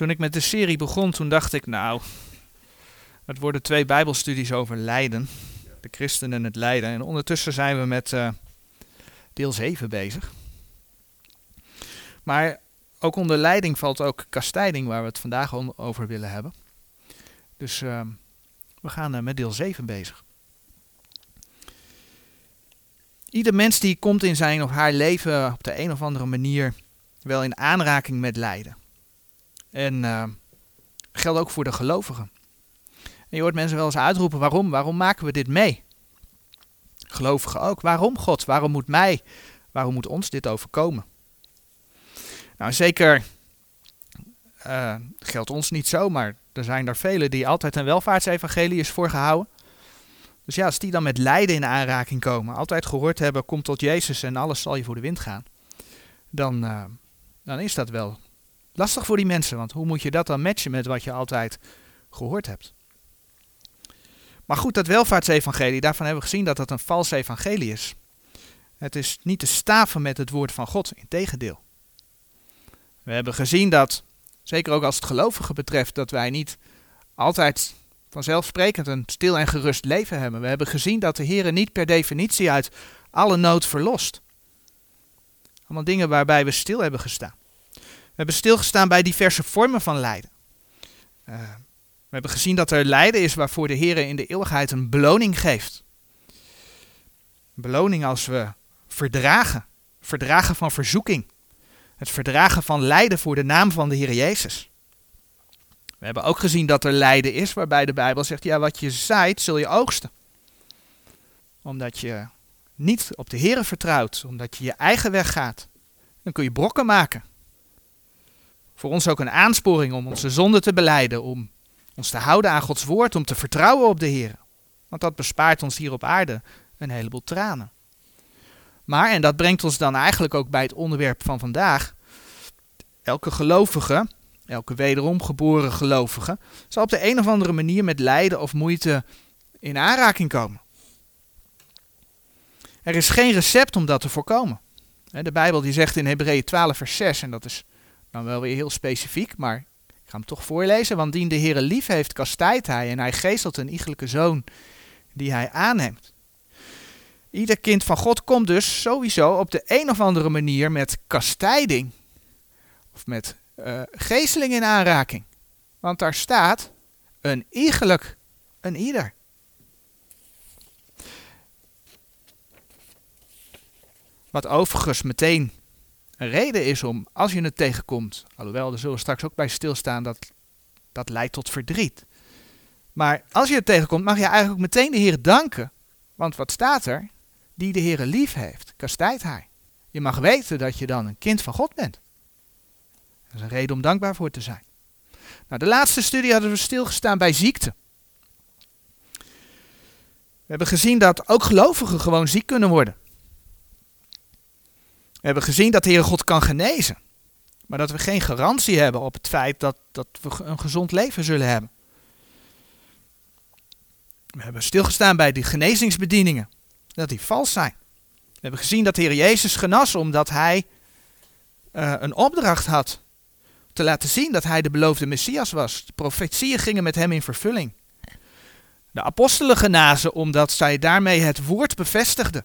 Toen ik met de serie begon, toen dacht ik, nou, het worden twee Bijbelstudies over lijden. De christen en het lijden. En ondertussen zijn we met uh, deel 7 bezig. Maar ook onder leiding valt ook kastijding, waar we het vandaag over willen hebben. Dus uh, we gaan uh, met deel 7 bezig. Ieder mens die komt in zijn of haar leven op de een of andere manier wel in aanraking met lijden. En uh, geldt ook voor de gelovigen. En je hoort mensen wel eens uitroepen: waarom? Waarom maken we dit mee? Gelovigen ook. Waarom God? Waarom moet mij? Waarom moet ons dit overkomen? Nou, zeker uh, geldt ons niet zo, maar er zijn er velen die altijd een welvaartsevangelie is voorgehouden. Dus ja, als die dan met lijden in aanraking komen, altijd gehoord hebben, kom tot Jezus en alles zal je voor de wind gaan. Dan, uh, dan is dat wel lastig voor die mensen, want hoe moet je dat dan matchen met wat je altijd gehoord hebt? Maar goed, dat welvaartsevangelie, daarvan hebben we gezien dat dat een vals evangelie is. Het is niet te staven met het woord van God, integendeel. We hebben gezien dat, zeker ook als het gelovigen betreft, dat wij niet altijd vanzelfsprekend een stil en gerust leven hebben. We hebben gezien dat de Heer niet per definitie uit alle nood verlost. Allemaal dingen waarbij we stil hebben gestaan. We hebben stilgestaan bij diverse vormen van lijden. Uh, we hebben gezien dat er lijden is waarvoor de Heer in de eeuwigheid een beloning geeft. Beloning als we verdragen. Verdragen van verzoeking. Het verdragen van lijden voor de naam van de Heer Jezus. We hebben ook gezien dat er lijden is waarbij de Bijbel zegt, ja wat je zaait zul je oogsten. Omdat je niet op de Heer vertrouwt, omdat je je eigen weg gaat. Dan kun je brokken maken. Voor ons ook een aansporing om onze zonde te beleiden, om ons te houden aan Gods woord, om te vertrouwen op de Heer. Want dat bespaart ons hier op aarde een heleboel tranen. Maar, en dat brengt ons dan eigenlijk ook bij het onderwerp van vandaag. Elke gelovige, elke wederom geboren gelovige, zal op de een of andere manier met lijden of moeite in aanraking komen. Er is geen recept om dat te voorkomen. De Bijbel die zegt in Hebreeën 12 vers 6, en dat is dan wel weer heel specifiek, maar ik ga hem toch voorlezen. Want dien de Heer lief heeft, kastijdt hij en hij geestelt een iegelijke zoon die hij aanneemt. Ieder kind van God komt dus sowieso op de een of andere manier met kastijding of met uh, geesteling in aanraking. Want daar staat een iegelijk, een ieder. Wat overigens meteen een reden is om, als je het tegenkomt, alhoewel er zullen straks ook bij stilstaan, dat dat leidt tot verdriet. Maar als je het tegenkomt, mag je eigenlijk meteen de Heer danken. Want wat staat er? Die de Heer lief heeft, kastijdt hij. Je mag weten dat je dan een kind van God bent. Dat is een reden om dankbaar voor te zijn. Nou, de laatste studie hadden we stilgestaan bij ziekte. We hebben gezien dat ook gelovigen gewoon ziek kunnen worden. We hebben gezien dat de Heer God kan genezen. Maar dat we geen garantie hebben op het feit dat, dat we een gezond leven zullen hebben. We hebben stilgestaan bij die genezingsbedieningen. Dat die vals zijn. We hebben gezien dat de Heer Jezus genas omdat hij uh, een opdracht had. Te laten zien dat hij de beloofde Messias was. De profetieën gingen met hem in vervulling. De apostelen genazen omdat zij daarmee het woord bevestigden.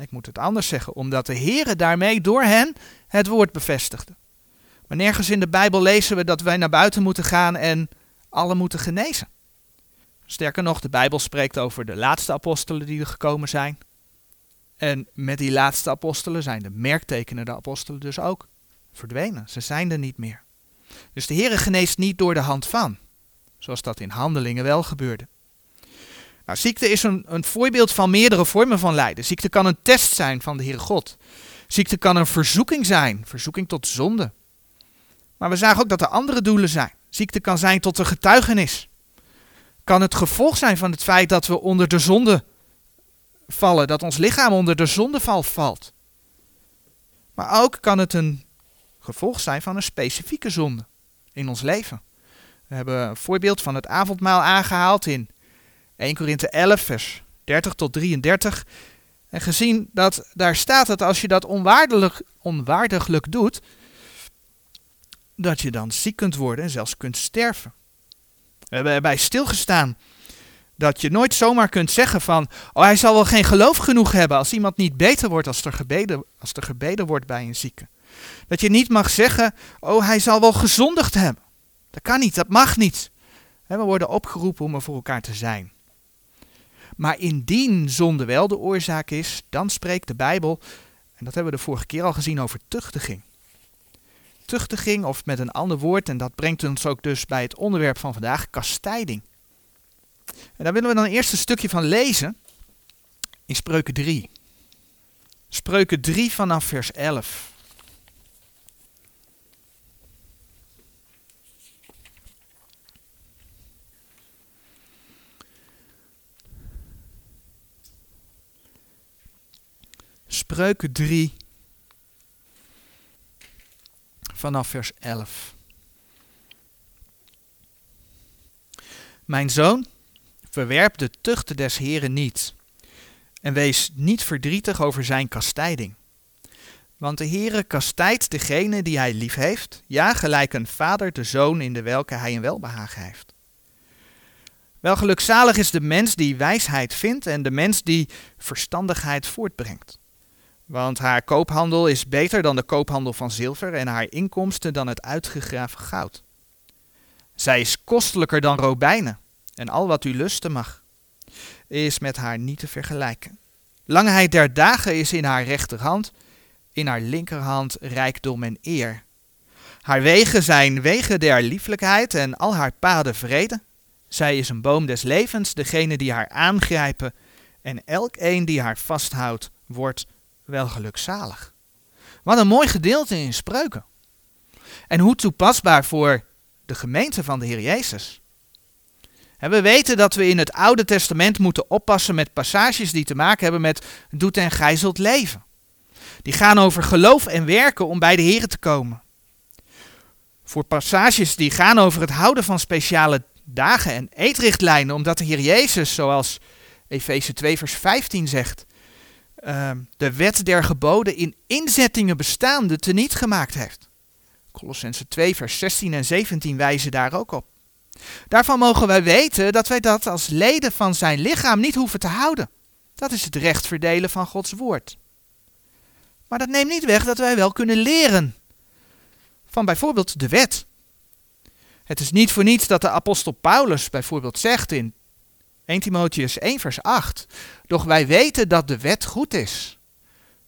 Ik moet het anders zeggen, omdat de Heere daarmee door hen het woord bevestigde. Maar nergens in de Bijbel lezen we dat wij naar buiten moeten gaan en alle moeten genezen. Sterker nog, de Bijbel spreekt over de laatste apostelen die er gekomen zijn. En met die laatste apostelen zijn de merktekenende apostelen dus ook verdwenen. Ze zijn er niet meer. Dus de Heere geneest niet door de hand van, zoals dat in handelingen wel gebeurde. Nou, ziekte is een, een voorbeeld van meerdere vormen van lijden. Ziekte kan een test zijn van de Heere God. Ziekte kan een verzoeking zijn, verzoeking tot zonde. Maar we zagen ook dat er andere doelen zijn. Ziekte kan zijn tot een getuigenis. Kan het gevolg zijn van het feit dat we onder de zonde vallen, dat ons lichaam onder de zondeval valt. Maar ook kan het een gevolg zijn van een specifieke zonde in ons leven. We hebben een voorbeeld van het avondmaal aangehaald in 1 Korinthe 11, vers 30 tot 33. En gezien dat daar staat dat als je dat onwaardelijk, onwaardiglijk doet, dat je dan ziek kunt worden en zelfs kunt sterven. We hebben erbij stilgestaan dat je nooit zomaar kunt zeggen van, oh hij zal wel geen geloof genoeg hebben als iemand niet beter wordt als er gebeden, als er gebeden wordt bij een zieke. Dat je niet mag zeggen, oh hij zal wel gezondigd hebben. Dat kan niet, dat mag niet. We worden opgeroepen om er voor elkaar te zijn. Maar indien zonde wel de oorzaak is, dan spreekt de Bijbel, en dat hebben we de vorige keer al gezien, over tuchtiging. Tuchtiging, of met een ander woord, en dat brengt ons ook dus bij het onderwerp van vandaag, kastijding. En daar willen we dan eerst een stukje van lezen in Spreuken 3. Spreuken 3 vanaf vers 11. Spreuken 3 vanaf vers 11. Mijn zoon, verwerp de tuchten des Heren niet en wees niet verdrietig over zijn kastijding. Want de Heere kastijdt degene die hij lief heeft, ja, gelijk een vader de zoon in de welke hij een welbehagen heeft. Wel gelukzalig is de mens die wijsheid vindt en de mens die verstandigheid voortbrengt. Want haar koophandel is beter dan de koophandel van zilver en haar inkomsten dan het uitgegraven goud. Zij is kostelijker dan robijnen en al wat u lusten mag, is met haar niet te vergelijken. Langheid der dagen is in haar rechterhand, in haar linkerhand rijkdom en eer. Haar wegen zijn wegen der lieflijkheid en al haar paden vrede. Zij is een boom des levens, degene die haar aangrijpen en elk een die haar vasthoudt, wordt wel gelukzalig. Wat een mooi gedeelte in spreuken. En hoe toepasbaar voor de gemeente van de Heer Jezus. We weten dat we in het Oude Testament moeten oppassen met passages die te maken hebben met doet en gijzelt leven. Die gaan over geloof en werken om bij de Heer te komen. Voor passages die gaan over het houden van speciale dagen en eetrichtlijnen, omdat de Heer Jezus, zoals Efeze 2 vers 15 zegt, uh, de wet der geboden in inzettingen bestaande teniet gemaakt heeft. Colossense 2 vers 16 en 17 wijzen daar ook op. Daarvan mogen wij weten dat wij dat als leden van zijn lichaam niet hoeven te houden. Dat is het recht verdelen van Gods woord. Maar dat neemt niet weg dat wij wel kunnen leren van bijvoorbeeld de wet. Het is niet voor niets dat de apostel Paulus bijvoorbeeld zegt in 1 Timotheus 1 vers 8. Doch wij weten dat de wet goed is.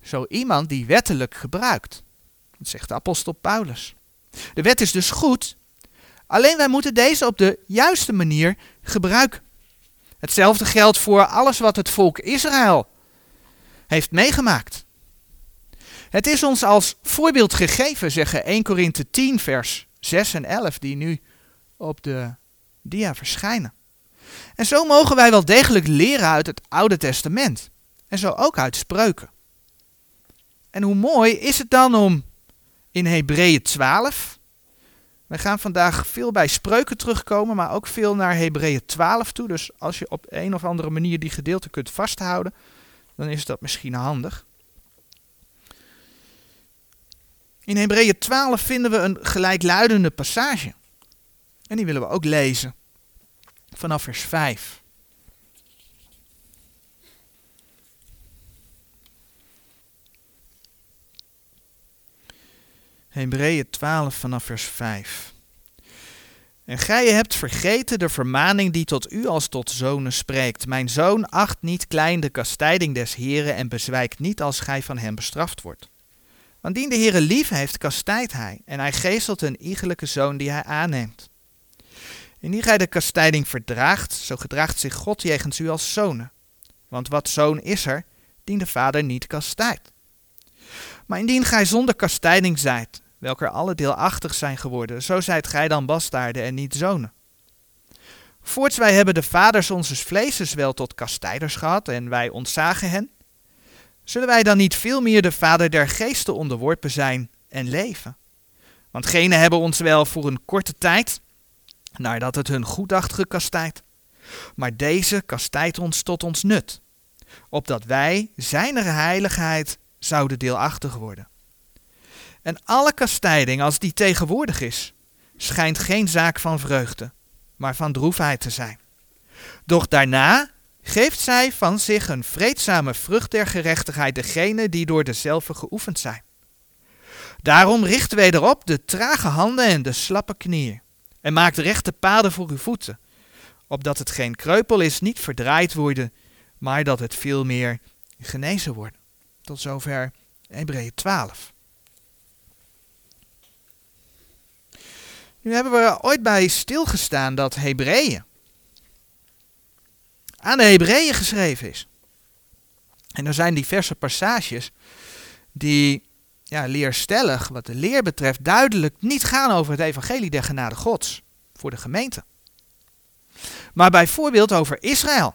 Zo iemand die wettelijk gebruikt. Dat zegt de apostel Paulus. De wet is dus goed, alleen wij moeten deze op de juiste manier gebruiken. Hetzelfde geldt voor alles wat het volk Israël heeft meegemaakt. Het is ons als voorbeeld gegeven, zeggen 1 Korinthe 10 vers 6 en 11, die nu op de dia verschijnen. En zo mogen wij wel degelijk leren uit het Oude Testament. En zo ook uit spreuken. En hoe mooi is het dan om in Hebreeën 12. We gaan vandaag veel bij spreuken terugkomen, maar ook veel naar Hebreeën 12 toe. Dus als je op een of andere manier die gedeelte kunt vasthouden, dan is dat misschien handig. In Hebreeën 12 vinden we een gelijkluidende passage. En die willen we ook lezen vanaf vers 5. Hebreeën 12 vanaf vers 5. En gij hebt vergeten de vermaning die tot u als tot zonen spreekt. Mijn zoon, acht niet klein de kastijding des Heren en bezwijkt niet als gij van hem bestraft wordt. Want dien de Heere lief heeft, kastijdt hij, en hij geestelt een iegelijke zoon die hij aanneemt. Indien gij de kastijding verdraagt, zo gedraagt zich God jegens u als zonen. Want wat zoon is er, dien de vader niet kastijdt. Maar indien gij zonder kastijding zijt, welke alle deelachtig zijn geworden, zo zijt gij dan bastaarden en niet zonen. Voorts wij hebben de vaders onzes vleeses wel tot kastijders gehad en wij ontzagen hen, zullen wij dan niet veel meer de vader der geesten onderworpen zijn en leven? Want genen hebben ons wel voor een korte tijd, nadat het hun goed dacht gekastijd. Maar deze kastijdt ons tot ons nut, opdat wij zijner heiligheid zouden deelachtig worden. En alle kastijding, als die tegenwoordig is, schijnt geen zaak van vreugde, maar van droefheid te zijn. Doch daarna geeft zij van zich een vreedzame vrucht der gerechtigheid degene die door dezelfde geoefend zijn. Daarom richt wederop de trage handen en de slappe knieën, en maakt rechte paden voor uw voeten, opdat het geen kreupel is, niet verdraaid worden, maar dat het veel meer genezen wordt. Tot zover Hebreeën 12. Nu hebben we ooit bij stilgestaan dat Hebreeën aan de Hebreeën geschreven is. En er zijn diverse passages die ja, leerstellig, wat de leer betreft, duidelijk niet gaan over het evangelie der genade Gods voor de gemeente. Maar bijvoorbeeld over Israël.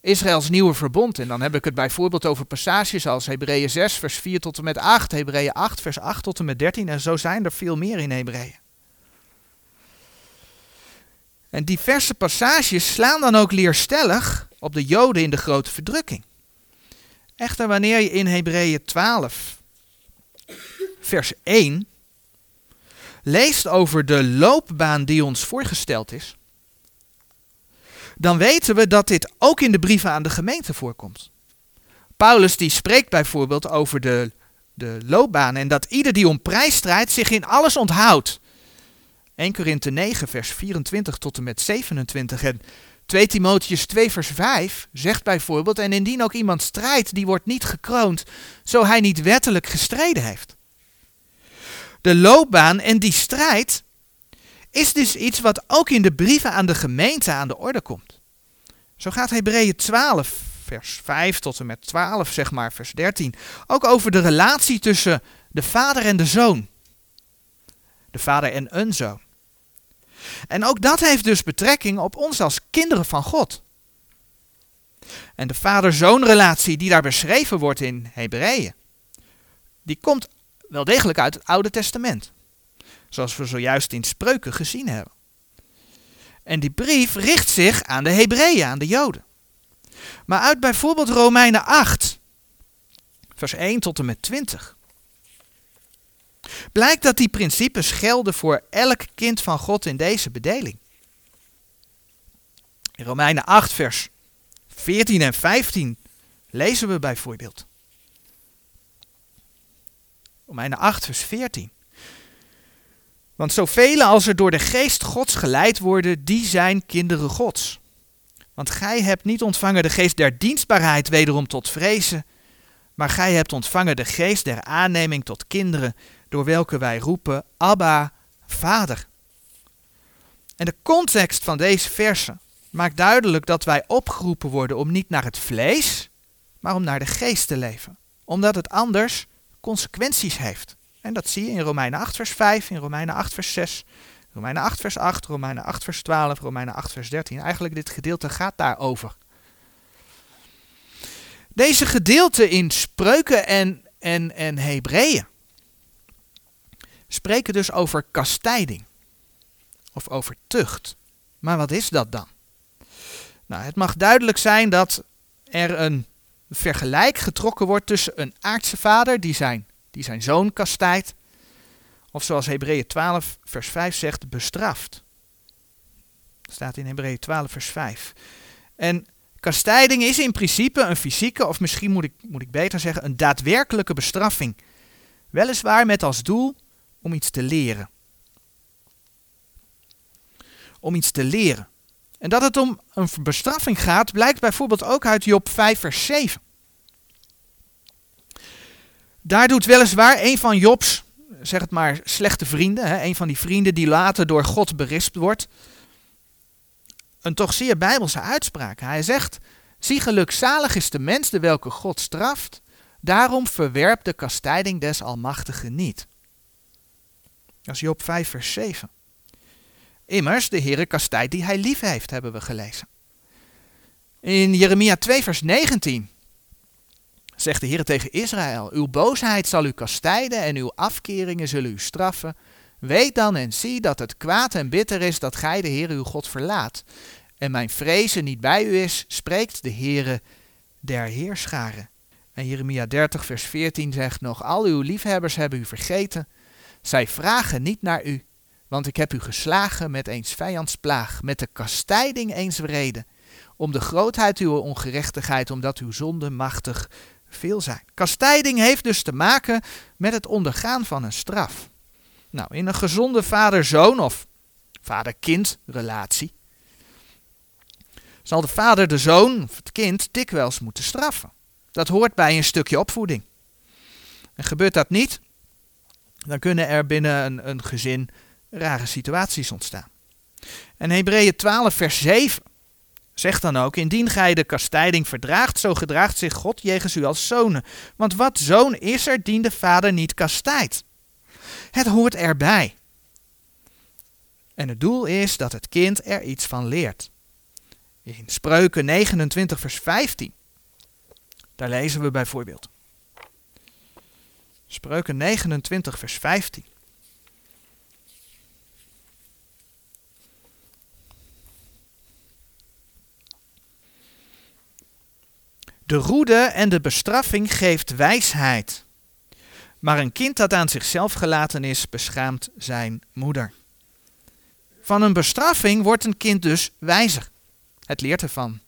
Israëls nieuwe verbond. En dan heb ik het bijvoorbeeld over passages als Hebreeën 6, vers 4 tot en met 8, Hebreeën 8, vers 8 tot en met 13. En zo zijn er veel meer in Hebreeën. En diverse passages slaan dan ook leerstellig op de Joden in de grote verdrukking. Echter, wanneer je in Hebreeën 12, vers 1, leest over de loopbaan die ons voorgesteld is, dan weten we dat dit ook in de brieven aan de gemeente voorkomt. Paulus die spreekt bijvoorbeeld over de, de loopbaan en dat ieder die om prijs strijdt zich in alles onthoudt. 1 Korinthe 9 vers 24 tot en met 27 en 2 Timotheus 2 vers 5 zegt bijvoorbeeld, en indien ook iemand strijdt, die wordt niet gekroond, zo hij niet wettelijk gestreden heeft. De loopbaan en die strijd is dus iets wat ook in de brieven aan de gemeente aan de orde komt. Zo gaat Hebreeën 12, vers 5 tot en met 12, zeg maar, vers 13, ook over de relatie tussen de vader en de zoon. De vader en een zoon. En ook dat heeft dus betrekking op ons als kinderen van God. En de vader-zoon-relatie die daar beschreven wordt in Hebreeën, die komt wel degelijk uit het Oude Testament. Zoals we zojuist in spreuken gezien hebben. En die brief richt zich aan de Hebreeën, aan de Joden. Maar uit bijvoorbeeld Romeinen 8, vers 1 tot en met 20, blijkt dat die principes gelden voor elk kind van God in deze bedeling. In Romeinen 8, vers 14 en 15 lezen we bijvoorbeeld. Romeinen 8, vers 14. Want zoveel als er door de geest Gods geleid worden, die zijn kinderen Gods. Want gij hebt niet ontvangen de geest der dienstbaarheid wederom tot vrezen, maar gij hebt ontvangen de geest der aanneming tot kinderen, door welke wij roepen, Abba, Vader. En de context van deze versen maakt duidelijk dat wij opgeroepen worden om niet naar het vlees, maar om naar de geest te leven. Omdat het anders consequenties heeft. En dat zie je in Romeinen 8 vers 5, in Romeinen 8 vers 6, Romeinen 8 vers 8, Romeinen 8 vers 12, Romeinen 8 vers 13. Eigenlijk dit gedeelte gaat daarover. Deze gedeelte in Spreuken en, en, en Hebreeën spreken dus over kastijding of over tucht. Maar wat is dat dan? Nou, het mag duidelijk zijn dat er een vergelijk getrokken wordt tussen een aardse vader die zijn, die zijn zoon kastijdt, of zoals Hebreeën 12 vers 5 zegt, bestraft. Dat staat in Hebreeën 12 vers 5. En kastijding is in principe een fysieke, of misschien moet ik, moet ik beter zeggen, een daadwerkelijke bestraffing. Weliswaar met als doel om iets te leren. Om iets te leren. En dat het om een bestraffing gaat, blijkt bijvoorbeeld ook uit Job 5, vers 7. Daar doet weliswaar een van Jobs, zeg het maar, slechte vrienden, hè, een van die vrienden die later door God berispt wordt, een toch zeer bijbelse uitspraak. Hij zegt, zie gelukzalig is de mens de welke God straft, daarom verwerpt de kastijding des Almachtigen niet. Dat is Job 5 vers 7. Immers, de Heere kastijdt die hij lief heeft, hebben we gelezen. In Jeremia 2 vers 19 zegt de Heer tegen Israël, uw boosheid zal u kastijden en uw afkeringen zullen u straffen. Weet dan en zie dat het kwaad en bitter is dat gij de Heer uw God verlaat. En mijn vrezen niet bij u is, spreekt de Heere der Heerscharen. En Jeremia 30, vers 14 zegt nog: Al uw liefhebbers hebben u vergeten. Zij vragen niet naar u, want ik heb u geslagen met eens vijandsplaag, met de kastijding eens vrede, om de grootheid uw ongerechtigheid, omdat uw zonden machtig veel zijn. Kastijding heeft dus te maken met het ondergaan van een straf. Nou, in een gezonde vader-zoon of vader-kind relatie zal de vader de zoon of het kind dikwijls moeten straffen. Dat hoort bij een stukje opvoeding. En gebeurt dat niet, dan kunnen er binnen een, een gezin rare situaties ontstaan. En Hebreeën 12, vers 7 zegt dan ook: Indien gij de kastijding verdraagt, zo gedraagt zich God jegens u als zonen. Want wat zoon is er, dien de vader niet kastijdt. Het hoort erbij. En het doel is dat het kind er iets van leert. In Spreuken 29, vers 15. Daar lezen we bijvoorbeeld. Spreuken 29, vers 15. De roede en de bestraffing geeft wijsheid. Maar een kind dat aan zichzelf gelaten is, beschaamt zijn moeder. Van een bestraffing wordt een kind dus wijzer. Het leert ervan.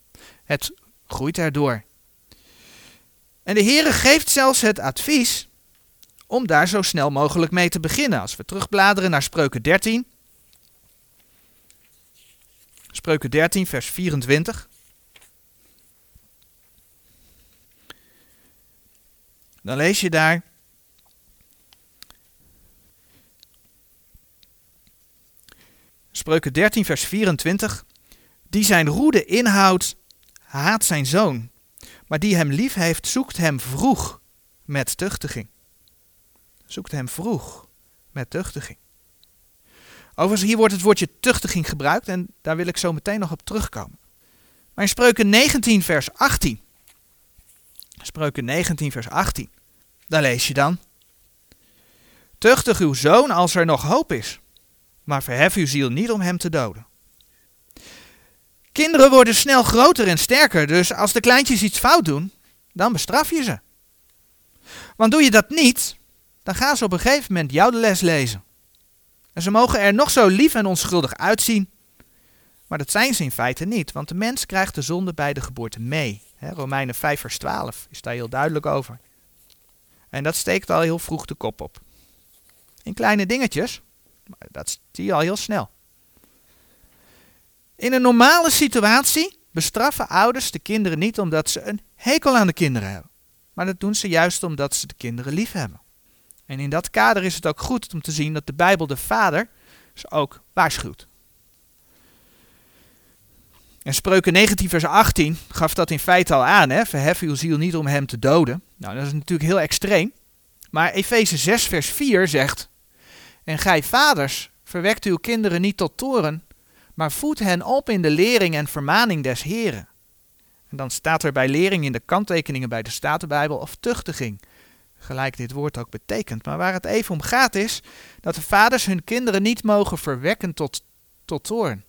Het groeit erdoor. En de Heere geeft zelfs het advies om daar zo snel mogelijk mee te beginnen. Als we terugbladeren naar Spreuken 13. Spreuken 13, vers 24. Dan lees je daar. Spreuken 13, vers 24. Die zijn roede inhoudt, haat zijn zoon. Maar die hem lief heeft, zoekt hem vroeg met tuchtiging. Zoekt hem vroeg met tuchtiging. Overigens, hier wordt het woordje tuchtiging gebruikt en daar wil ik zo meteen nog op terugkomen. Maar in Spreuken 19, vers 18. Spreuken 19, vers 18. Daar lees je dan. Tuchtig uw zoon als er nog hoop is, maar verhef uw ziel niet om hem te doden. Kinderen worden snel groter en sterker, dus als de kleintjes iets fout doen, dan bestraf je ze. Want doe je dat niet, dan gaan ze op een gegeven moment jou de les lezen. En ze mogen er nog zo lief en onschuldig uitzien, maar dat zijn ze in feite niet, want de mens krijgt de zonde bij de geboorte mee. Romeinen 5 vers 12 is daar heel duidelijk over. En dat steekt al heel vroeg de kop op. In kleine dingetjes, maar dat zie je al heel snel. In een normale situatie bestraffen ouders de kinderen niet omdat ze een hekel aan de kinderen hebben. Maar dat doen ze juist omdat ze de kinderen lief hebben. En in dat kader is het ook goed om te zien dat de Bijbel de vader ze ook waarschuwt. En Spreuken 19 vers 18 gaf dat in feite al aan. Hè? Verhef uw ziel niet om hem te doden. Nou, dat is natuurlijk heel extreem. Maar Efeze 6 vers 4 zegt... En gij vaders, verwekt uw kinderen niet tot toren, maar voed hen op in de lering en vermaning des Heren. En dan staat er bij lering in de kanttekeningen bij de Statenbijbel of tuchtiging. Gelijk dit woord ook betekent. Maar waar het even om gaat is dat de vaders hun kinderen niet mogen verwekken tot, tot toorn.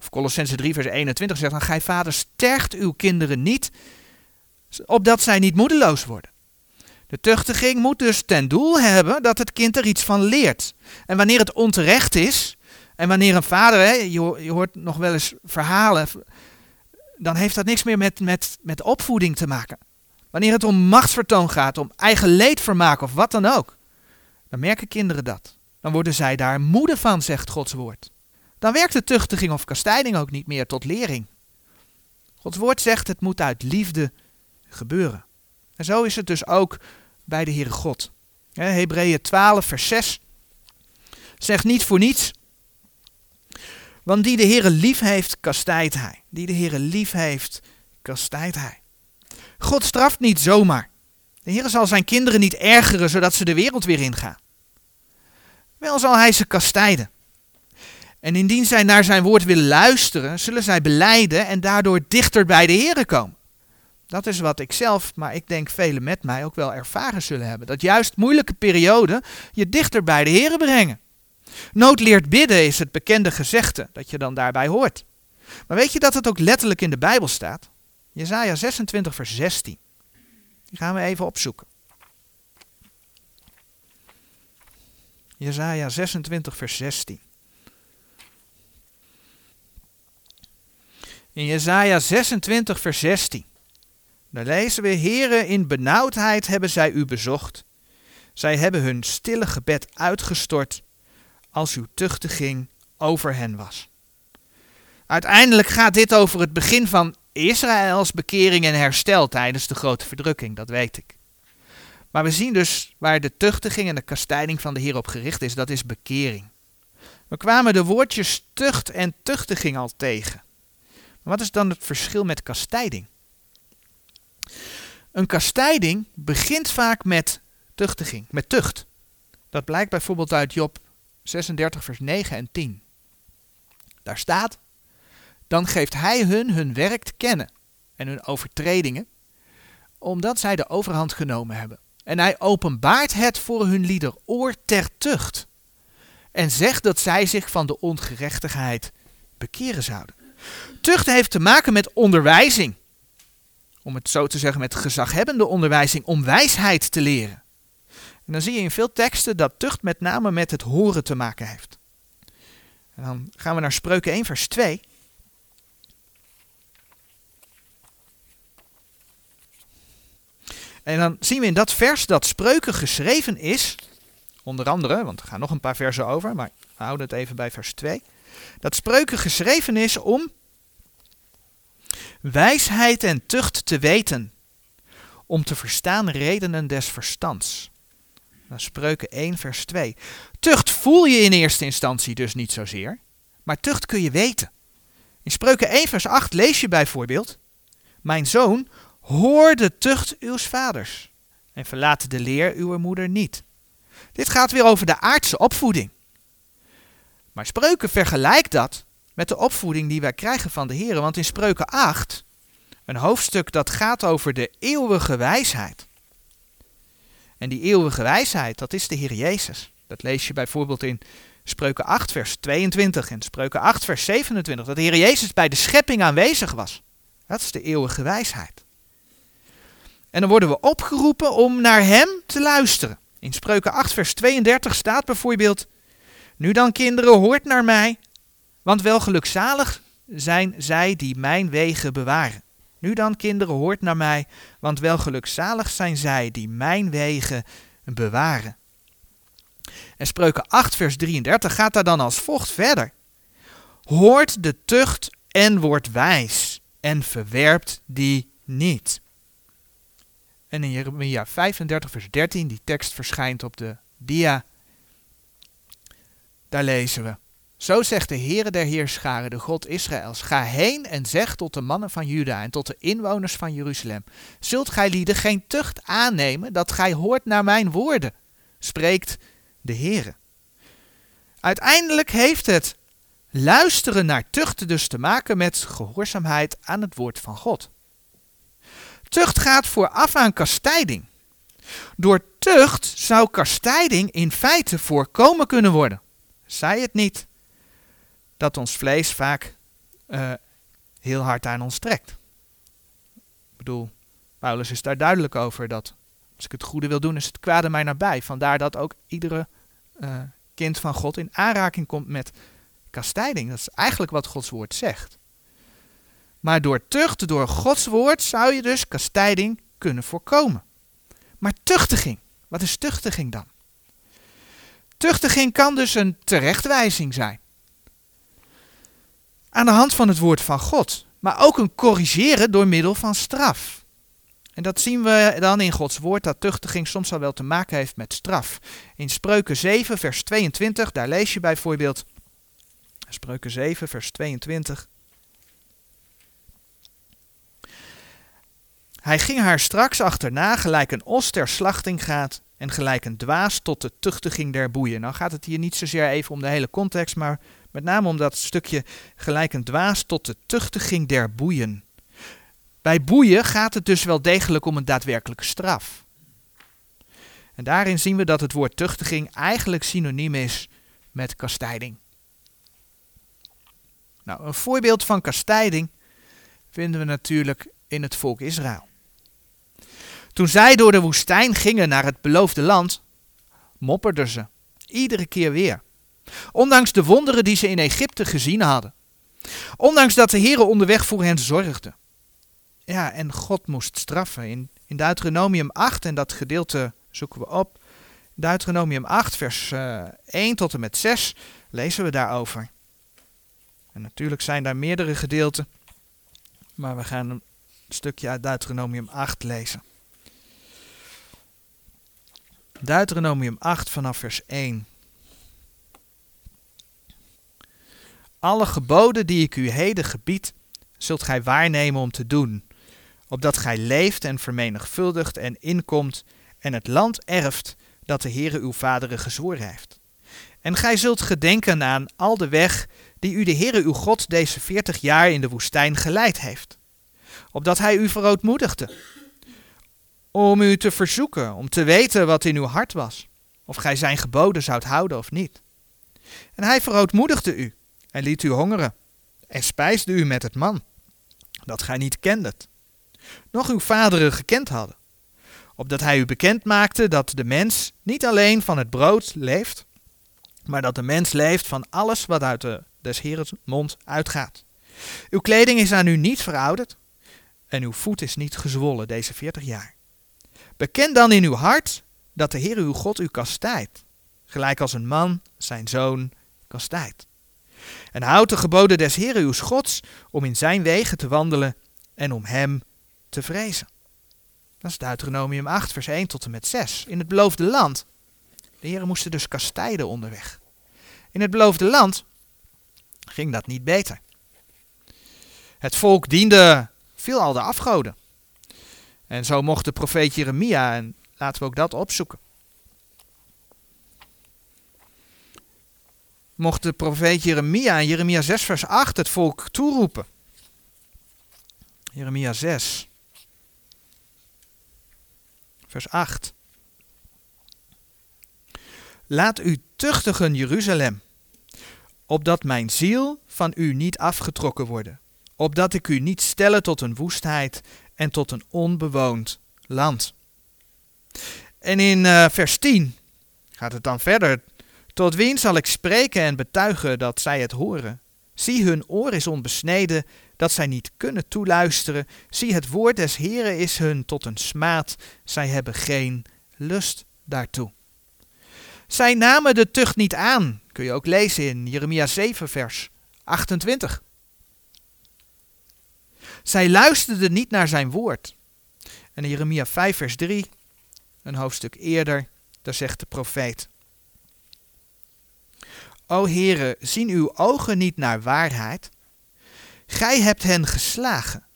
Of Colossense 3 vers 21 zegt dan, gij vaders tergt uw kinderen niet, opdat zij niet moedeloos worden. De tuchtiging moet dus ten doel hebben dat het kind er iets van leert. En wanneer het onterecht is, en wanneer een vader, hè, je, je hoort nog wel eens verhalen, dan heeft dat niks meer met, met, met opvoeding te maken. Wanneer het om machtsvertoon gaat, om eigen leedvermaak of wat dan ook, dan merken kinderen dat. Dan worden zij daar moede van, zegt Gods woord. Dan werkt de tuchtiging of kastijding ook niet meer tot lering. Gods woord zegt het moet uit liefde gebeuren. En zo is het dus ook bij de Heere God. Hebreeën 12, vers 6 zegt niet voor niets. Want die de Heere lief heeft, kastijdt hij. Die de Heere lief heeft, kastijdt hij. God straft niet zomaar. De Heere zal zijn kinderen niet ergeren zodat ze de wereld weer ingaan. Wel zal hij ze kastijden. En indien zij naar zijn woord willen luisteren, zullen zij beleiden en daardoor dichter bij de Heere komen. Dat is wat ik zelf, maar ik denk velen met mij ook wel ervaren zullen hebben. Dat juist moeilijke perioden je dichter bij de Heer brengen. Nood leert bidden is het bekende gezegde dat je dan daarbij hoort. Maar weet je dat het ook letterlijk in de Bijbel staat? Jezaja 26 vers 16. Die gaan we even opzoeken. Jezaja 26 vers 16. In Jezaja 26 vers 16. Daar lezen we, Heren, in benauwdheid hebben zij u bezocht. Zij hebben hun stille gebed uitgestort als uw tuchtiging over hen was. Uiteindelijk gaat dit over het begin van Israëls bekering en herstel tijdens de grote verdrukking, dat weet ik. Maar we zien dus waar de tuchtiging en de kastijding van de Heer op gericht is, dat is bekering. We kwamen de woordjes tucht en tuchtiging al tegen. Wat is dan het verschil met kastijding? Een kastijding begint vaak met tuchtiging, met tucht. Dat blijkt bijvoorbeeld uit Job 36, vers 9 en 10. Daar staat: Dan geeft hij hun hun werk te kennen en hun overtredingen, omdat zij de overhand genomen hebben. En hij openbaart het voor hun lieder oor ter tucht. En zegt dat zij zich van de ongerechtigheid bekeren zouden. Tucht heeft te maken met onderwijzing. Om het zo te zeggen, met gezaghebbende onderwijzing, om wijsheid te leren. En dan zie je in veel teksten dat tucht met name met het horen te maken heeft. En dan gaan we naar Spreuken 1, vers 2. En dan zien we in dat vers dat Spreuken geschreven is, onder andere, want er gaan nog een paar versen over, maar we houden het even bij vers 2. Dat Spreuken geschreven is om wijsheid en tucht te weten, om te verstaan redenen des verstands. Dat Spreuken 1, vers 2. Tucht voel je in eerste instantie dus niet zozeer, maar tucht kun je weten. In Spreuken 1, vers 8 lees je bijvoorbeeld: Mijn zoon, hoor de tucht uws vaders en verlaat de leer uw moeder niet. Dit gaat weer over de aardse opvoeding. Maar Spreuken vergelijkt dat met de opvoeding die wij krijgen van de Heer. Want in Spreuken 8, een hoofdstuk dat gaat over de eeuwige wijsheid. En die eeuwige wijsheid, dat is de Heer Jezus. Dat lees je bijvoorbeeld in Spreuken 8, vers 22 en Spreuken 8, vers 27. Dat de Heer Jezus bij de schepping aanwezig was. Dat is de eeuwige wijsheid. En dan worden we opgeroepen om naar Hem te luisteren. In Spreuken 8, vers 32 staat bijvoorbeeld: Nu dan, kinderen, hoort naar mij, want wel gelukzalig zijn zij die mijn wegen bewaren. Nu dan, kinderen, hoort naar mij, want wel gelukzalig zijn zij die mijn wegen bewaren. En Spreuken 8, vers 33 gaat daar dan als volgt verder. Hoort de tucht en wordt wijs en verwerpt die niet. En in Jeremia 35, vers 13, die tekst verschijnt op de dia. Daar lezen we. Zo zegt de Heere der Heerscharen, de God Israëls, ga heen en zeg tot de mannen van Juda en tot de inwoners van Jeruzalem, zult gij lieden geen tucht aannemen dat gij hoort naar mijn woorden, spreekt de Heere. Uiteindelijk heeft het luisteren naar tucht dus te maken met gehoorzaamheid aan het woord van God. Tucht gaat vooraf aan kastijding. Door tucht zou kastijding in feite voorkomen kunnen worden. Zij het niet dat ons vlees vaak uh, heel hard aan ons trekt. Ik bedoel, Paulus is daar duidelijk over dat als ik het goede wil doen, is het kwade mij nabij. Vandaar dat ook iedere uh, kind van God in aanraking komt met kastijding. Dat is eigenlijk wat Gods woord zegt. Maar door tucht, door Gods woord, zou je dus kastijding kunnen voorkomen. Maar tuchtiging, wat is tuchtiging dan? Tuchtiging kan dus een terechtwijzing zijn aan de hand van het woord van God. Maar ook een corrigeren door middel van straf. En dat zien we dan in Gods woord, dat tuchtiging soms al wel te maken heeft met straf. In Spreuken 7, vers 22, daar lees je bijvoorbeeld. Spreuken 7, vers 22. Hij ging haar straks achterna, gelijk een os ter slachting gaat, en gelijk een dwaas tot de tuchtiging der boeien. Nou gaat het hier niet zozeer even om de hele context, maar met name om dat stukje gelijk een dwaas tot de tuchtiging der boeien. Bij boeien gaat het dus wel degelijk om een daadwerkelijke straf. En daarin zien we dat het woord tuchtiging eigenlijk synoniem is met kastijding. Nou, een voorbeeld van kastijding vinden we natuurlijk in het volk Israël. Toen zij door de woestijn gingen naar het beloofde land, mopperden ze, iedere keer weer. Ondanks de wonderen die ze in Egypte gezien hadden. Ondanks dat de Heer onderweg voor hen zorgde. Ja, en God moest straffen. In, in Deuteronomium 8, en dat gedeelte zoeken we op. Deuteronomium 8, vers uh, eh, 1 tot en met 6, lezen we daarover. En natuurlijk zijn daar meerdere gedeelten, maar we gaan een stukje uit Deuteronomium 8 lezen. Deuteronomium 8 vanaf vers 1. Alle geboden die ik u heden gebied, zult gij waarnemen om te doen, opdat gij leeft en vermenigvuldigt en inkomt en het land erft dat de Heere uw vaderen gezworen heeft. En gij zult gedenken aan al de weg die u de Heere uw God deze veertig jaar in de woestijn geleid heeft, opdat hij u verootmoedigde, om u te verzoeken, om te weten wat in uw hart was, of gij zijn geboden zoudt houden of niet. En hij verootmoedigde u, en liet u hongeren, en spijsde u met het man, dat gij niet kendet, nog uw vaderen gekend hadden, opdat hij u bekend maakte dat de mens niet alleen van het brood leeft, maar dat de mens leeft van alles wat uit de, des Heeren mond uitgaat. Uw kleding is aan u niet verouderd, en uw voet is niet gezwollen deze veertig jaar. Beken dan in uw hart dat de Heer uw God u kastijdt, gelijk als een man zijn zoon kastijdt. En houd de geboden des Heeren uw Gods om in zijn wegen te wandelen en om hem te vrezen. Dat is Deuteronomium 8, vers 1 tot en met 6. In het beloofde land. De heren moesten dus kastijden onderweg. In het beloofde land ging dat niet beter. Het volk diende veelal de afgoden. En zo mocht de profeet Jeremia, en laten we ook dat opzoeken. Mocht de profeet Jeremia in Jeremia 6 vers 8 het volk toeroepen. Jeremia 6 vers 8. Laat u tuchtigen Jeruzalem, opdat mijn ziel van u niet afgetrokken worden, opdat ik u niet stelle tot een woestheid en tot een onbewoond land. En in uh, vers 10 gaat het dan verder. Tot wien zal ik spreken en betuigen dat zij het horen? Zie, hun oor is onbesneden, dat zij niet kunnen toeluisteren. Zie, het woord des Heren is hun tot een smaad, zij hebben geen lust daartoe. Zij namen de tucht niet aan, kun je ook lezen in Jeremia 7, vers 28. Zij luisterden niet naar zijn woord. En in Jeremia 5, vers 3, een hoofdstuk eerder, daar zegt de profeet. O Heere, zien uw ogen niet naar waarheid? Gij hebt hen geslagen,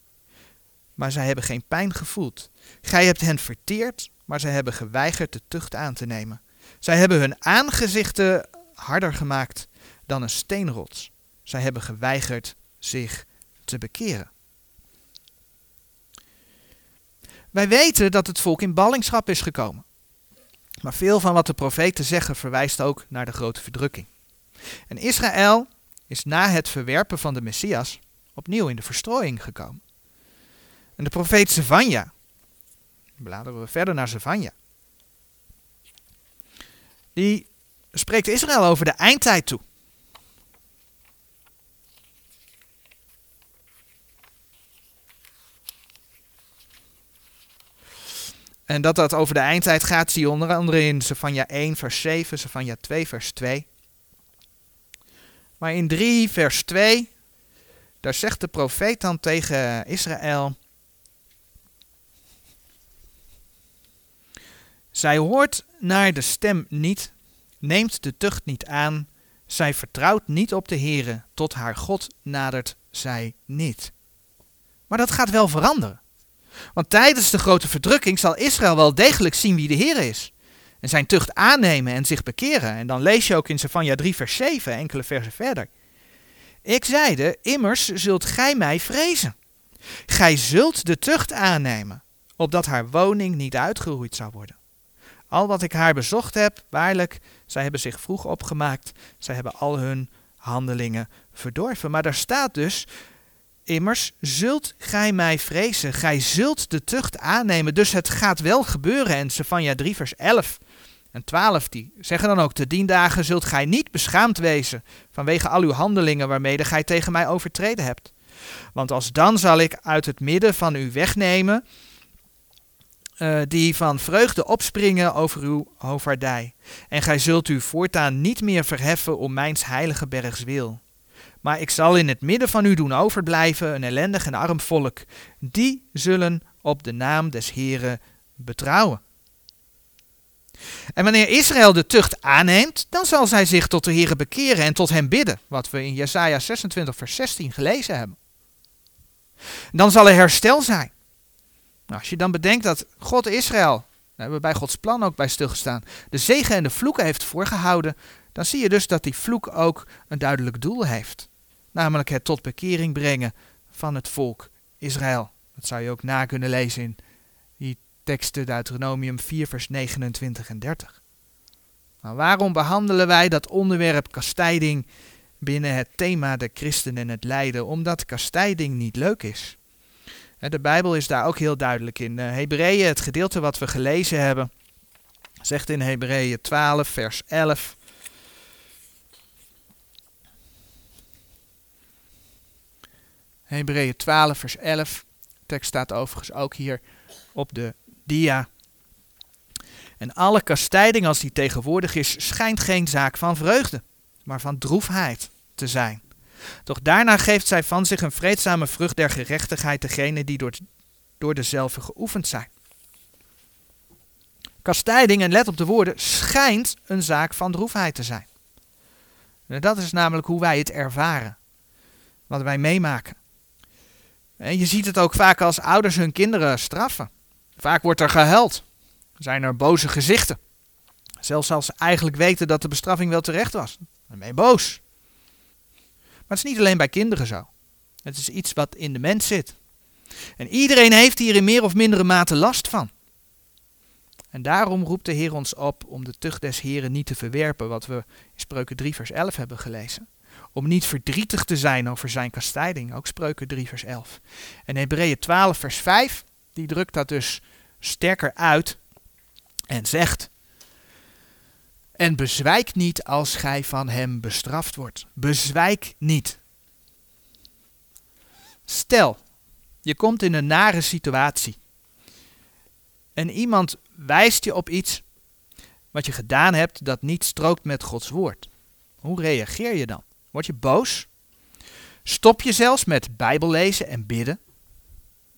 maar zij hebben geen pijn gevoeld. Gij hebt hen verteerd, maar zij hebben geweigerd de tucht aan te nemen. Zij hebben hun aangezichten harder gemaakt dan een steenrots. Zij hebben geweigerd zich te bekeren. Wij weten dat het volk in ballingschap is gekomen. Maar veel van wat de profeten zeggen verwijst ook naar de grote verdrukking. En Israël is na het verwerpen van de Messias opnieuw in de verstrooiing gekomen. En de profeet Zevanja, bladeren we verder naar Zevanja, die spreekt Israël over de eindtijd toe. En dat dat over de eindtijd gaat, zie je onder andere in Zevanja 1 vers 7, Zevanja 2 vers 2. Maar in 3 vers 2, daar zegt de profeet dan tegen Israël, Zij hoort naar de stem niet, neemt de tucht niet aan, zij vertrouwt niet op de Heere, tot haar God nadert zij niet. Maar dat gaat wel veranderen. Want tijdens de grote verdrukking zal Israël wel degelijk zien wie de Heer is. En zijn tucht aannemen en zich bekeren. En dan lees je ook in Zevanja 3 vers 7, enkele versen verder. Ik zeide, immers zult gij mij vrezen. Gij zult de tucht aannemen, opdat haar woning niet uitgeroeid zou worden. Al wat ik haar bezocht heb, waarlijk, zij hebben zich vroeg opgemaakt, zij hebben al hun handelingen verdorven. Maar daar staat dus, immers zult gij mij vrezen, gij zult de tucht aannemen. Dus het gaat wel gebeuren. En Sefania 3 vers 11 en 12 die zeggen dan ook, te dien dagen zult gij niet beschaamd wezen vanwege al uw handelingen waarmede gij tegen mij overtreden hebt. Want als dan zal ik uit het midden van u wegnemen uh, die van vreugde opspringen over uw hoofdvaardij. En gij zult u voortaan niet meer verheffen om mijns heilige bergs wil. Maar ik zal in het midden van u doen overblijven een ellendig en arm volk. Die zullen op de naam des Heren betrouwen. En wanneer Israël de tucht aanneemt, dan zal zij zich tot de Heren bekeren en tot hem bidden, wat we in Jesaja 26 vers 16 gelezen hebben. Dan zal er herstel zijn. Nou, als je dan bedenkt dat God Israël, daar hebben we bij Gods plan ook bij stilgestaan, de zegen en de vloeken heeft voorgehouden, dan zie je dus dat die vloek ook een duidelijk doel heeft. Namelijk het tot bekering brengen van het volk Israël. Dat zou je ook na kunnen lezen in die teksten Deuteronomium 4 vers 29 en 30. Nou, waarom behandelen wij dat onderwerp kastijding binnen het thema de christen en het lijden? Omdat kastijding niet leuk is. De Bijbel is daar ook heel duidelijk in. Eh, Hebreeën, het gedeelte wat we gelezen hebben, zegt in Hebreeën 12, vers 11. Hebreeën 12, vers 11. De tekst staat overigens ook hier op de dia. En alle kastijding als die tegenwoordig is, schijnt geen zaak van vreugde, maar van droefheid te zijn. Doch daarna geeft zij van zich een vreedzame vrucht der gerechtigheid degene die door, door dezelfde geoefend zijn. Kastijding, en let op de woorden, schijnt een zaak van droefheid te zijn. En dat is namelijk hoe wij het ervaren. Wat wij meemaken. En je ziet het ook vaak als ouders hun kinderen straffen. Vaak wordt er gehuild. Zijn er boze gezichten. Zelfs als ze eigenlijk weten dat de bestraffing wel terecht was. Dan boos. Maar het is niet alleen bij kinderen zo. Het is iets wat in de mens zit. En iedereen heeft hier in meer of mindere mate last van. En daarom roept de Heer ons op om de tucht des Heren niet te verwerpen, wat we in Spreuken 3 vers 11 hebben gelezen. Om niet verdrietig te zijn over zijn kastijding, ook Spreuken 3 vers 11. En Hebreeën 12 vers 5, die drukt dat dus sterker uit en zegt, en bezwijk niet als gij van hem bestraft wordt. Bezwijk niet. Stel, je komt in een nare situatie. En iemand wijst je op iets wat je gedaan hebt dat niet strookt met Gods woord. Hoe reageer je dan? Word je boos? Stop je zelfs met Bijbel lezen en bidden?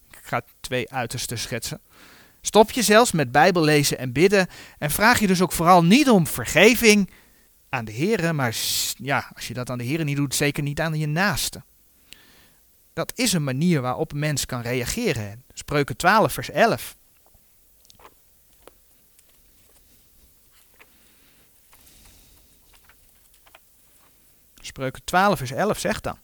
Ik ga twee uitersten schetsen. Stop je zelfs met Bijbel lezen en bidden en vraag je dus ook vooral niet om vergeving aan de Heer, maar ja, als je dat aan de Heer niet doet, zeker niet aan je naaste. Dat is een manier waarop een mens kan reageren. Spreuken 12, vers 11. Spreuken 12, vers 11 zegt dan.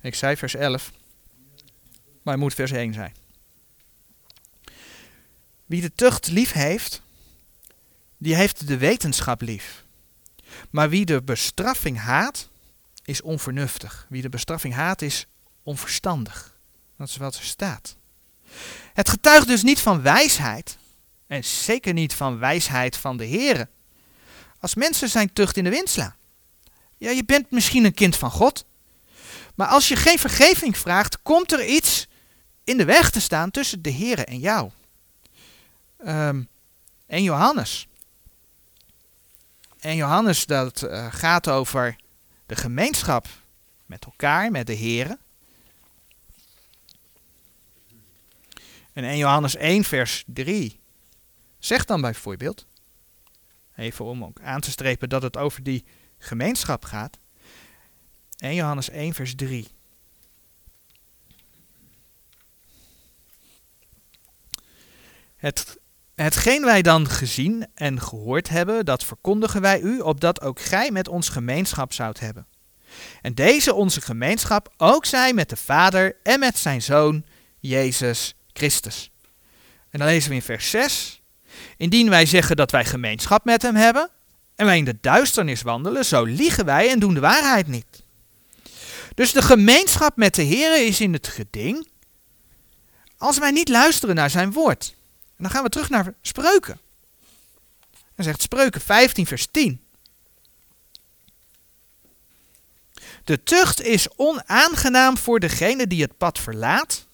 Ik zei vers 11, maar het moet vers 1 zijn. Wie de tucht lief heeft, die heeft de wetenschap lief. Maar wie de bestraffing haat, is onvernuftig. Wie de bestraffing haat, is onverstandig. Dat is wat er staat. Het getuigt dus niet van wijsheid, en zeker niet van wijsheid van de Here. Als mensen zijn tucht in de wind slaan. Ja, je bent misschien een kind van God, maar als je geen vergeving vraagt, komt er iets in de weg te staan tussen de Heer en jou. Um, en Johannes. En Johannes, dat uh, gaat over de gemeenschap met elkaar, met de Heer. En 1 Johannes 1, vers 3 zegt dan bijvoorbeeld, even om ook aan te strepen dat het over die gemeenschap gaat. 1 Johannes 1, vers 3. Het, hetgeen wij dan gezien en gehoord hebben, dat verkondigen wij u, opdat ook gij met ons gemeenschap zoudt hebben. En deze onze gemeenschap ook zij met de Vader en met zijn Zoon, Jezus Christus. En dan lezen we in vers 6. Indien wij zeggen dat wij gemeenschap met hem hebben en wij in de duisternis wandelen, zo liegen wij en doen de waarheid niet. Dus de gemeenschap met de Heer is in het geding als wij niet luisteren naar zijn woord. En dan gaan we terug naar spreuken. Dan zegt spreuken 15 vers 10. De tucht is onaangenaam voor degene die het pad verlaat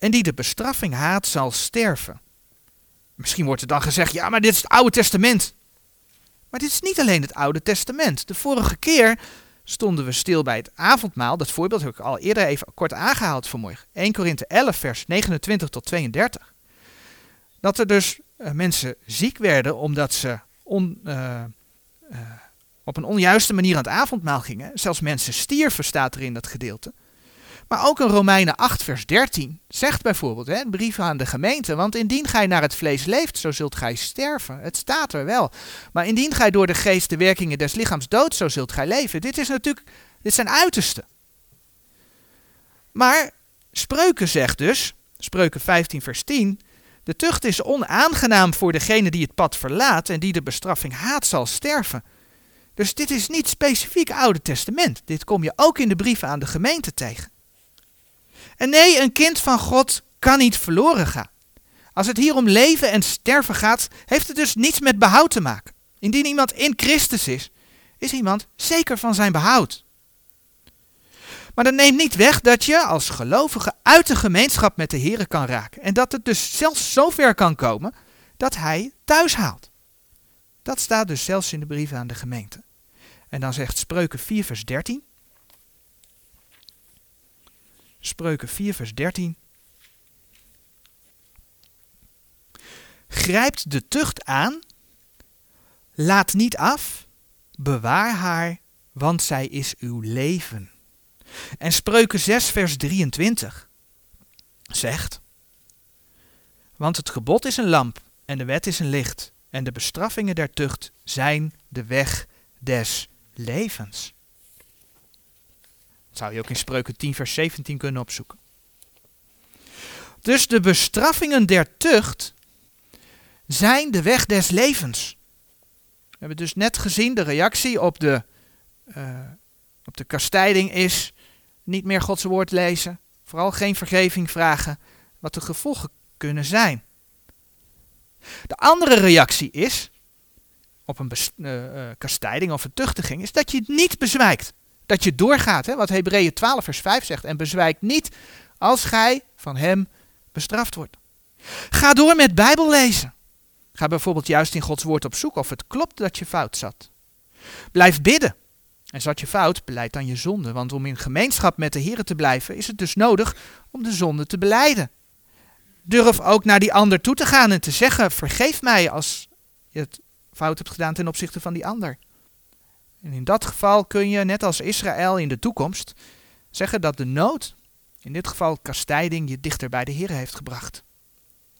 en die de bestraffing haat zal sterven. Misschien wordt er dan gezegd, ja, maar dit is het Oude Testament. Maar dit is niet alleen het Oude Testament. De vorige keer stonden we stil bij het avondmaal. Dat voorbeeld heb ik al eerder even kort aangehaald vanmorgen. 1 Korinthe 11, vers 29 tot 32. Dat er dus uh, mensen ziek werden omdat ze on, uh, uh, op een onjuiste manier aan het avondmaal gingen. Zelfs mensen stierven, staat er in dat gedeelte. Maar ook in Romeinen 8, vers 13 zegt bijvoorbeeld, hè, brief aan de gemeente, want indien gij naar het vlees leeft, zo zult gij sterven. Het staat er wel. Maar indien gij door de geest de werkingen des lichaams doodt, zo zult gij leven. Dit is natuurlijk, dit zijn uiterste. Maar Spreuken zegt dus, Spreuken 15, vers 10, de tucht is onaangenaam voor degene die het pad verlaat en die de bestraffing haat zal sterven. Dus dit is niet specifiek Oude Testament. Dit kom je ook in de brieven aan de gemeente tegen. En nee, een kind van God kan niet verloren gaan. Als het hier om leven en sterven gaat, heeft het dus niets met behoud te maken. Indien iemand in Christus is, is iemand zeker van zijn behoud. Maar dat neemt niet weg dat je als gelovige uit de gemeenschap met de Heer kan raken. En dat het dus zelfs zover kan komen dat hij thuis haalt. Dat staat dus zelfs in de brief aan de gemeente. En dan zegt Spreuken 4 vers 13. Spreuken 4, vers 13. Grijpt de tucht aan, laat niet af, bewaar haar, want zij is uw leven. En Spreuken 6, vers 23 zegt: Want het gebod is een lamp en de wet is een licht, en de bestraffingen der tucht zijn de weg des levens zou je ook in Spreuken 10, vers 17 kunnen opzoeken. Dus de bestraffingen der tucht zijn de weg des levens. We hebben dus net gezien, de reactie op de, uh, op de kastijding is niet meer Gods woord lezen, vooral geen vergeving vragen, wat de gevolgen kunnen zijn. De andere reactie is, op een uh, uh, kastijding of een tuchtiging, is dat je het niet bezwijkt dat je doorgaat, hè, wat Hebreeën 12 vers 5 zegt, en bezwijkt niet als gij van hem bestraft wordt. Ga door met Bijbel lezen. Ga bijvoorbeeld juist in Gods woord op zoek of het klopt dat je fout zat. Blijf bidden. En zat je fout, beleid dan je zonde. Want om in gemeenschap met de Heer te blijven, is het dus nodig om de zonde te beleiden. Durf ook naar die ander toe te gaan en te zeggen: Vergeef mij als je het fout hebt gedaan ten opzichte van die ander. En in dat geval kun je, net als Israël in de toekomst, zeggen dat de nood, in dit geval kastijding, je dichter bij de Heer heeft gebracht.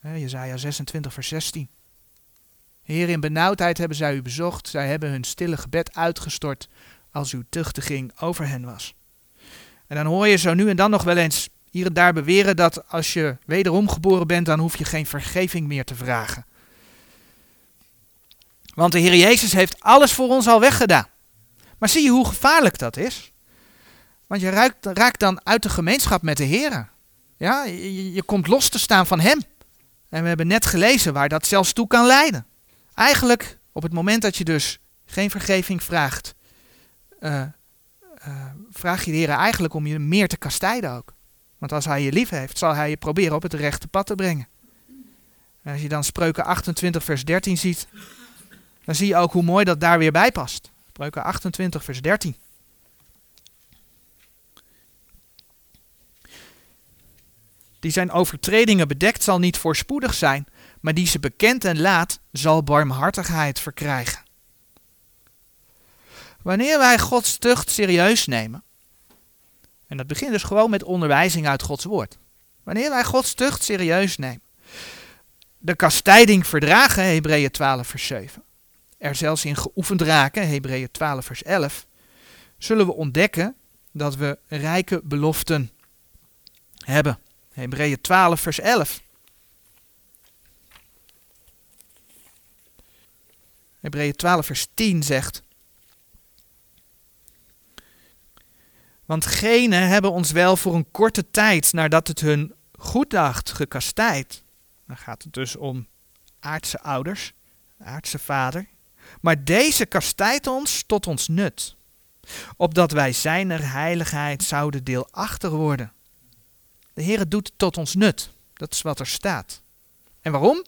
Jezaja 26, vers 16. Heer, in benauwdheid hebben zij u bezocht, zij hebben hun stille gebed uitgestort als uw tuchtiging over hen was. En dan hoor je zo nu en dan nog wel eens hier en daar beweren dat als je wederom geboren bent, dan hoef je geen vergeving meer te vragen. Want de Heer Jezus heeft alles voor ons al weggedaan. Maar zie je hoe gevaarlijk dat is? Want je raakt, dan uit de gemeenschap met de Heer. Ja, je, je komt los te staan van Hem. En we hebben net gelezen waar dat zelfs toe kan leiden. Eigenlijk, op het moment dat je dus geen vergeving vraagt, uh, uh, vraag je de Heer eigenlijk om je meer te kastijden ook. Want als Hij je lief heeft, zal Hij je proberen op het rechte pad te brengen. En als je dan Spreuken 28, vers 13 ziet, dan zie je ook hoe mooi dat daar weer bij past. Spreuken 28, vers 13. Die zijn overtredingen bedekt zal niet voorspoedig zijn, maar die ze bekend en laat zal barmhartigheid verkrijgen. Wanneer wij Gods tucht serieus nemen, en dat begint dus gewoon met onderwijzing uit Gods woord. Wanneer wij Gods tucht serieus nemen, de kastijding verdragen, Hebreeën 12 vers 7, er zelfs in geoefend raken, Hebreeën 12 vers 11, zullen we ontdekken dat we rijke beloften hebben. Hebreeën 12 vers 11. Hebreeën 12 vers 10 zegt... Want genen hebben ons wel voor een korte tijd, nadat het hun goed dacht, gekastijd. Dan gaat het dus om aardse ouders, aardse vader. Maar deze kastijdt ons tot ons nut, opdat wij zijner heiligheid zouden deelachtig worden. De Heer doet tot ons nut, dat is wat er staat. En waarom?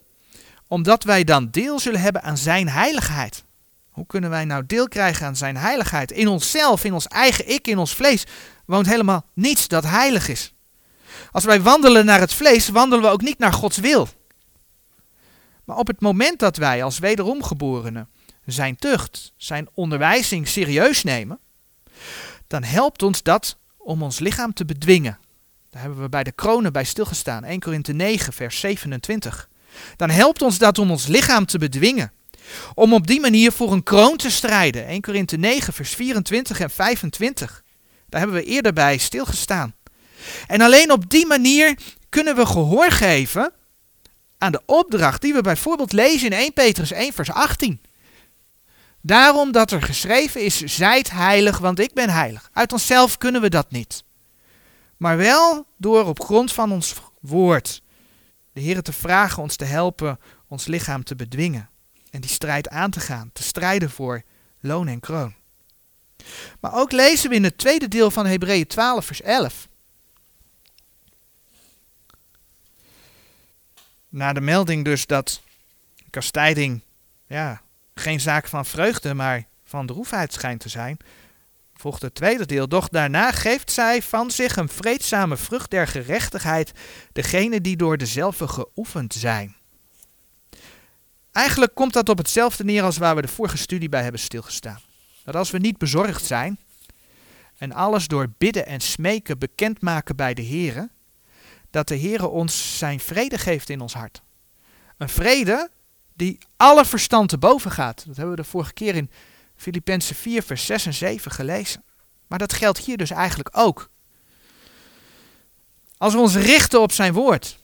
Omdat wij dan deel zullen hebben aan zijn heiligheid. Hoe kunnen wij nou deel krijgen aan zijn heiligheid? In onszelf, in ons eigen ik, in ons vlees woont helemaal niets dat heilig is. Als wij wandelen naar het vlees, wandelen we ook niet naar Gods wil. Maar op het moment dat wij als wederomgeborenen zijn tucht, zijn onderwijzing serieus nemen, dan helpt ons dat om ons lichaam te bedwingen. Daar hebben we bij de kronen bij stilgestaan, 1 Korinthe 9, vers 27. Dan helpt ons dat om ons lichaam te bedwingen. Om op die manier voor een kroon te strijden. 1 Korinthe 9, vers 24 en 25. Daar hebben we eerder bij stilgestaan. En alleen op die manier kunnen we gehoor geven aan de opdracht die we bijvoorbeeld lezen in 1 Petrus 1, vers 18. Daarom dat er geschreven is, zijt heilig, want ik ben heilig. Uit onszelf kunnen we dat niet. Maar wel door op grond van ons woord de Heer te vragen ons te helpen ons lichaam te bedwingen. En die strijd aan te gaan, te strijden voor loon en kroon. Maar ook lezen we in het tweede deel van Hebreeën 12, vers 11. Na de melding dus dat kastijding ja, geen zaak van vreugde, maar van droefheid schijnt te zijn, volgt het tweede deel. Doch daarna geeft zij van zich een vreedzame vrucht der gerechtigheid, degene die door dezelfde geoefend zijn. Eigenlijk komt dat op hetzelfde neer als waar we de vorige studie bij hebben stilgestaan. Dat als we niet bezorgd zijn en alles door bidden en smeken bekendmaken bij de Here, dat de Heere ons zijn vrede geeft in ons hart. Een vrede die alle verstand te boven gaat. Dat hebben we de vorige keer in Filippenzen 4, vers 6 en 7 gelezen. Maar dat geldt hier dus eigenlijk ook. Als we ons richten op zijn woord,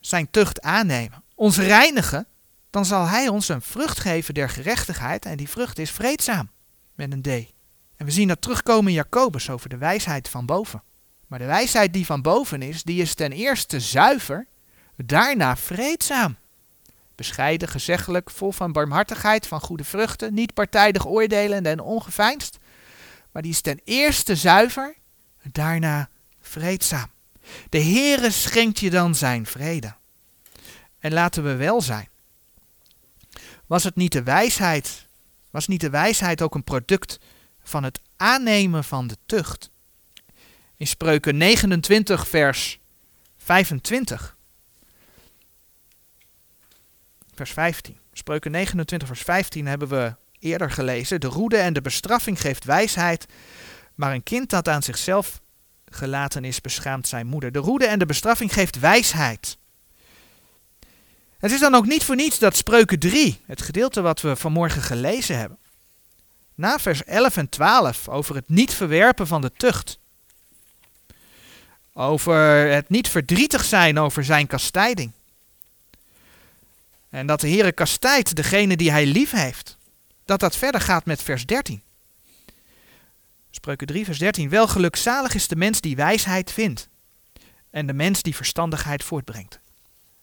zijn tucht aannemen, ons reinigen, dan zal hij ons een vrucht geven der gerechtigheid en die vrucht is vreedzaam, met een D. En we zien dat terugkomen in Jacobus over de wijsheid van boven. Maar de wijsheid die van boven is, die is ten eerste zuiver, daarna vreedzaam. Bescheiden, gezeggelijk, vol van barmhartigheid, van goede vruchten, niet partijdig oordelend en ongeveinsd. Maar die is ten eerste zuiver, daarna vreedzaam. De Heere schenkt je dan zijn vrede. En laten we wel zijn. Was het niet de wijsheid, was niet de wijsheid ook een product van het aannemen van de tucht? In Spreuken 29 vers 25 vers 15. Spreuken 29, vers 15 hebben we eerder gelezen. De roede en de bestraffing geeft wijsheid, maar een kind dat aan zichzelf gelaten is, beschaamt zijn moeder. De roede en de bestraffing geeft wijsheid. Het is dan ook niet voor niets dat Spreuken 3, het gedeelte wat we vanmorgen gelezen hebben, na vers 11 en 12 over het niet verwerpen van de tucht, over het niet verdrietig zijn over zijn kastijding, en dat de Heere kastijdt degene die hij lief heeft. Dat dat verder gaat met vers 13. Spreuken 3, vers 13. Wel gelukzalig is de mens die wijsheid vindt. En de mens die verstandigheid voortbrengt.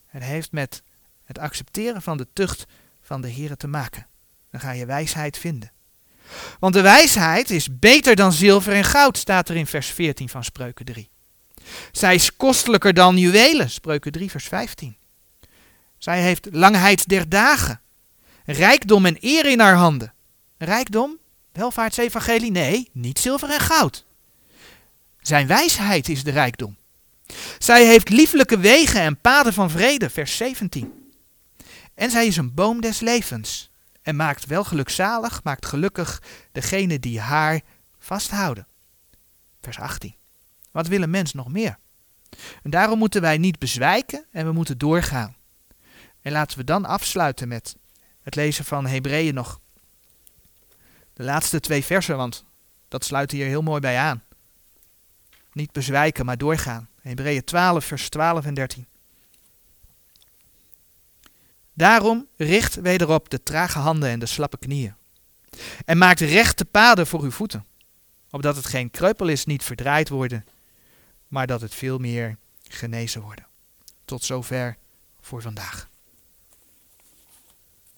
Het heeft met het accepteren van de tucht van de Heere te maken. Dan ga je wijsheid vinden. Want de wijsheid is beter dan zilver en goud, staat er in vers 14 van Spreuken 3. Zij is kostelijker dan juwelen, Spreuken 3, vers 15. Zij heeft langheid der dagen, rijkdom en eer in haar handen. Rijkdom, welvaartsevangelie, nee, niet zilver en goud. Zijn wijsheid is de rijkdom. Zij heeft lieflijke wegen en paden van vrede, vers 17. En zij is een boom des levens en maakt wel gelukzalig, maakt gelukkig degene die haar vasthouden. Vers 18. Wat wil een mens nog meer? En daarom moeten wij niet bezwijken en we moeten doorgaan. En laten we dan afsluiten met het lezen van Hebreeën nog. De laatste twee versen, want dat sluit hier heel mooi bij aan. Niet bezwijken, maar doorgaan. Hebreeën 12, vers 12 en 13. Daarom richt wederop de trage handen en de slappe knieën. En maakt rechte paden voor uw voeten, opdat het geen kreupel is, niet verdraaid worden, maar dat het veel meer genezen worden. Tot zover voor vandaag.